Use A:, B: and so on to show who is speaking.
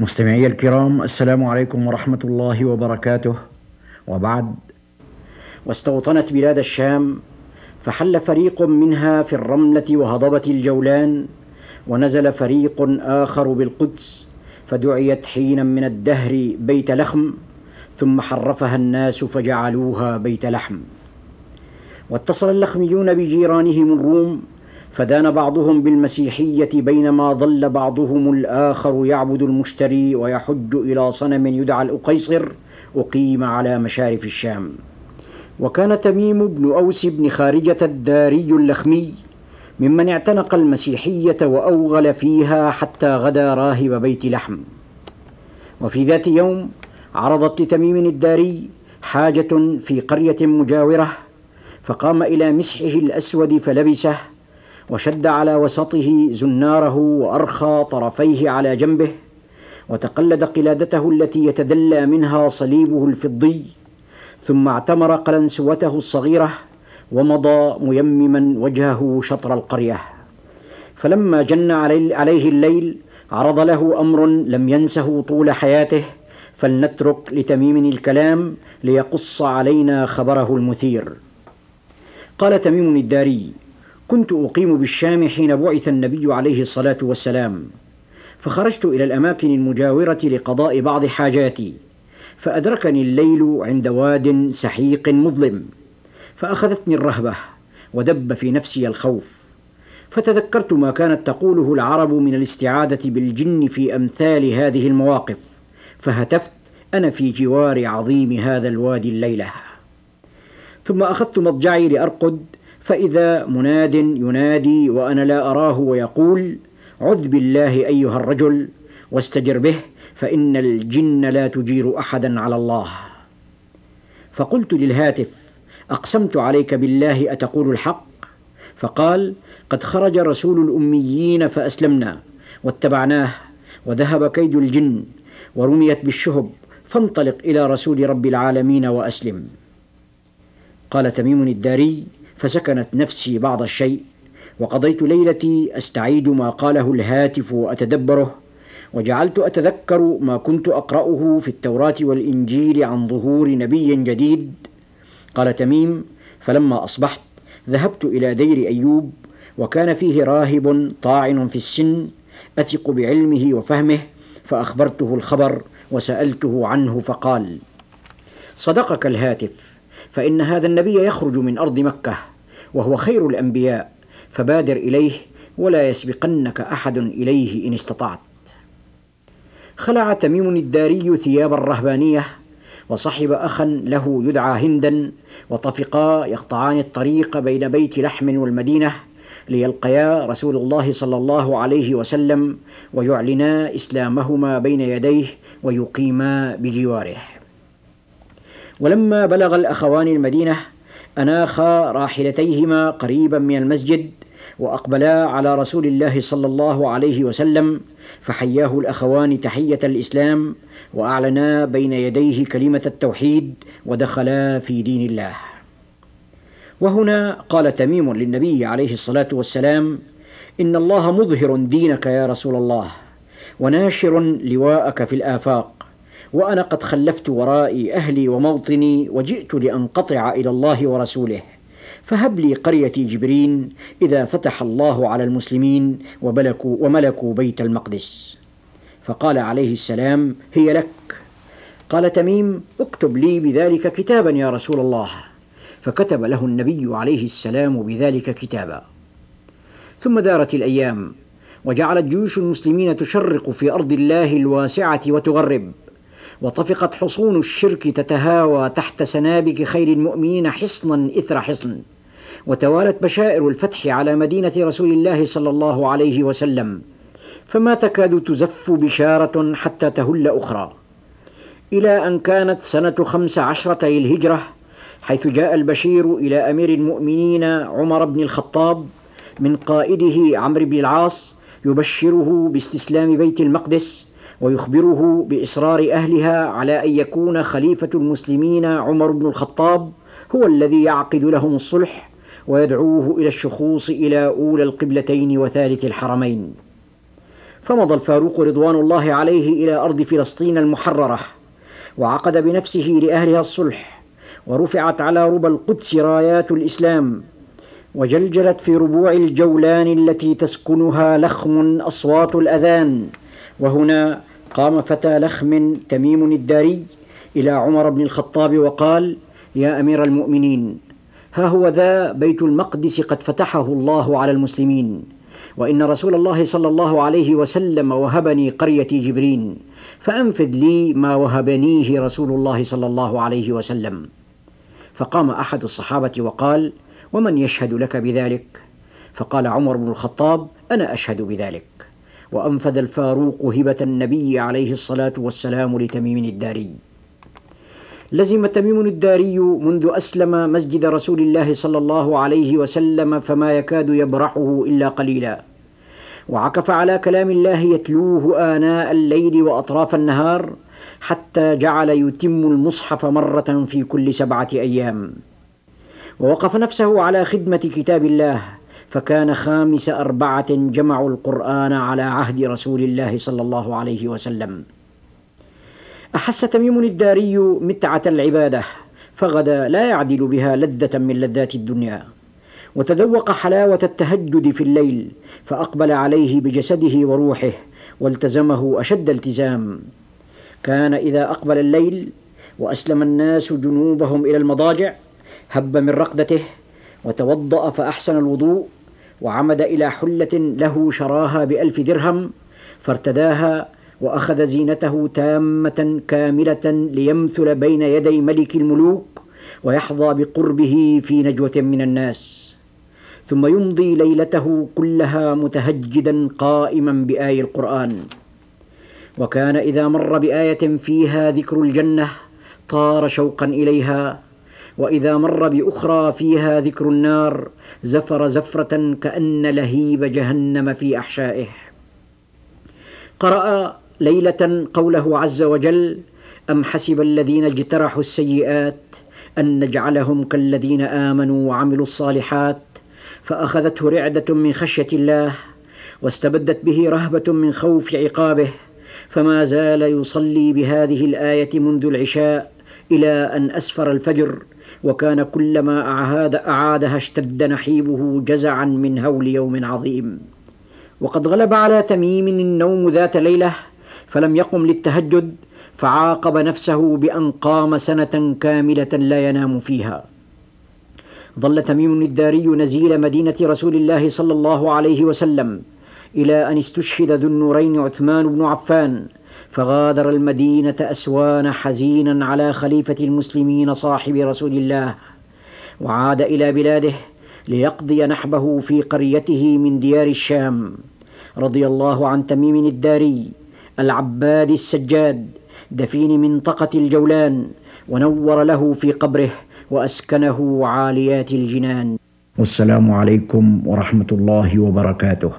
A: مستمعي الكرام السلام عليكم ورحمة الله وبركاته. وبعد
B: واستوطنت بلاد الشام فحل فريق منها في الرملة وهضبة الجولان ونزل فريق آخر بالقدس فدعيت حينا من الدهر بيت لخم ثم حرفها الناس فجعلوها بيت لحم. واتصل اللخميون بجيرانهم الروم فدان بعضهم بالمسيحية بينما ظل بعضهم الآخر يعبد المشتري ويحج إلى صنم يدعى الأقيصر أقيم على مشارف الشام. وكان تميم بن أوس بن خارجة الداري اللخمي ممن اعتنق المسيحية وأوغل فيها حتى غدا راهب بيت لحم. وفي ذات يوم عرضت لتميم الداري حاجة في قرية مجاورة فقام إلى مسحه الأسود فلبسه وشد على وسطه زناره وأرخى طرفيه على جنبه وتقلد قلادته التي يتدلى منها صليبه الفضي ثم اعتمر قلنسوته الصغيرة ومضى ميمما وجهه شطر القرية. فلما جن عليه الليل عرض له أمر لم ينسه طول حياته فلنترك لتميم الكلام ليقص علينا خبره المثير. قال تميم الداري كنت أقيم بالشام حين بعث النبي عليه الصلاة والسلام فخرجت إلى الأماكن المجاورة لقضاء بعض حاجاتي فأدركني الليل عند واد سحيق مظلم فأخذتني الرهبة ودب في نفسي الخوف فتذكرت ما كانت تقوله العرب من الاستعاذة بالجن في أمثال هذه المواقف فهتفت أنا في جوار عظيم هذا الوادي الليلة. ثم أخذت مضجعي لأرقد فإذا مناد ينادي وأنا لا أراه ويقول عذ بالله أيها الرجل واستجر به فإن الجن لا تجير أحدا على الله. فقلت للهاتف أقسمت عليك بالله أتقول الحق؟ فقال قد خرج رسول الأميين فأسلمنا واتبعناه وذهب كيد الجن ورميت بالشهب فانطلق إلى رسول رب العالمين وأسلم. قال تميم الداري فسكنت نفسي بعض الشيء وقضيت ليلتي أستعيد ما قاله الهاتف وأتدبره وجعلت أتذكر ما كنت أقرأه في التوراة والإنجيل عن ظهور نبي جديد. قال تميم فلما أصبحت ذهبت إلى دير أيوب وكان فيه راهب طاعن في السن أثق بعلمه وفهمه فأخبرته الخبر وسألته عنه فقال صدقك الهاتف فإن هذا النبي يخرج من أرض مكة وهو خير الأنبياء فبادر إليه ولا يسبقنك أحد إليه إن استطعت. خلع تميم الداري ثياب الرهبانية وصحب أخا له يدعى هندا وطفقا يقطعان الطريق بين بيت لحم والمدينة ليلقيا رسول الله صلى الله عليه وسلم ويعلنا إسلامهما بين يديه ويقيما بجواره. ولما بلغ الأخوان المدينة أناخا راحلتيهما قريبا من المسجد وأقبلا على رسول الله صلى الله عليه وسلم فحياه الأخوان تحية الإسلام وأعلنا بين يديه كلمة التوحيد ودخلا في دين الله. وهنا قال تميم للنبي عليه الصلاة والسلام إن الله مظهر دينك يا رسول الله وناشر لواءك في الآفاق. وأنا قد خلفت ورائي أهلي وموطني وجئت لأنقطع إلى الله ورسوله. فهب لي قريه جبرين إذا فتح الله على المسلمين وملكوا, وملكوا بيت المقدس. فقال عليه السلام هي لك. قال تميم اكتب لي بذلك كتابا يا رسول الله. فكتب له النبي عليه السلام بذلك كتابا. ثم دارت الأيام وجعلت جيوش المسلمين تشرق في أرض الله الواسعة وتغرب. وطفقت حصون الشرك تتهاوى تحت سنابك خير المؤمنين حصنا إثر حصن. وتوالت بشائر الفتح على مدينة رسول الله صلى الله عليه وسلم. فما تكاد تزف بشارة حتى تهل أخرى. إلى أن كانت سنة خمس عشرة الهجره حيث جاء البشير إلى أمير المؤمنين عمر بن الخطاب من قائده عمرو بن العاص يبشره باستسلام بيت المقدس ويخبره بإصرار أهلها على أن يكون خليفة المسلمين عمر بن الخطاب هو الذي يعقد لهم الصلح ويدعوه إلى الشخوص إلى أولى القبلتين وثالث الحرمين. فمضى الفاروق رضوان الله عليه إلى أرض فلسطين المحررة وعقد بنفسه لأهلها الصلح ورفعت على ربى القدس رايات الإسلام وجلجلت في ربوع الجولان التي تسكنها لخم أصوات الأذان وهنا قام فتى لخم تميم الداري إلى عمر بن الخطاب وقال يا أمير المؤمنين ها هو ذا بيت المقدس قد فتحه الله على المسلمين وإن رسول الله صلى الله عليه وسلم وهبني قريتي جبرين فأنفذ لي ما وهبنيه رسول الله صلى الله عليه وسلم. فقام أحد الصحابة وقال ومن يشهد لك بذلك؟ فقال عمر بن الخطاب أنا أشهد بذلك. وأنفذ الفاروق هبة النبي عليه الصلاة والسلام لتميم الداري. لزم تميم الداري منذ أسلم مسجد رسول الله صلى الله عليه وسلم فما يكاد يبرحه إلا قليلا. وعكف على كلام الله يتلوه آناء الليل وأطراف النهار حتى جعل يتم المصحف مرة في كل سبعة أيام. ووقف نفسه على خدمة كتاب الله فكان خامس أربعة جمعوا القرآن على عهد رسول الله صلى الله عليه وسلم. أحس تميم الداري متعة العبادة فغدا لا يعدل بها لذة من لذات الدنيا. وتذوق حلاوة التهجد في الليل فأقبل عليه بجسده وروحه والتزمه أشد التزام. كان إذا أقبل الليل وأسلم الناس جنوبهم إلى المضاجع هب من رقدته وتوضأ فأحسن الوضوء وعمد إلى حلة له شراها بألف درهم فارتداها وأخذ زينته تامة كاملة ليمثل بين يدي ملك الملوك ويحظى بقربه في نجوة من الناس. ثم يمضي ليلته كلها متهجدا قائما بآي القرآن. وكان إذا مر بآية فيها ذكر الجنة طار شوقا إليها وإذا مر بأخرى فيها ذكر النار زفر زفرة كأن لهيب جهنم في أحشائه. قرأ ليلة قوله عز وجل أم حسب الذين اجترحوا السيئات أن نجعلهم كالذين آمنوا وعملوا الصالحات فأخذته رعدة من خشية الله واستبدت به رهبة من خوف عقابه فما زال يصلي بهذه الآية منذ العشاء إلى أن أسفر الفجر وكان كلما أعاد أعادها اشتد نحيبه جزعا من هول يوم عظيم. وقد غلب على تميم النوم ذات ليلة فلم يقم للتهجد فعاقب نفسه بأن قام سنة كاملة لا ينام فيها. ظل تميم الداري نزيل مدينة رسول الله صلى الله عليه وسلم إلى أن استشهد ذو النورين عثمان بن عفان فغادر المدينة اسوان حزينا على خليفة المسلمين صاحب رسول الله وعاد إلى بلاده ليقضي نحبه في قريته من ديار الشام رضي الله عن تميم الداري العباد السجاد دفين منطقة الجولان ونور له في قبره وأسكنه عاليات الجنان.
A: والسلام عليكم ورحمة الله وبركاته.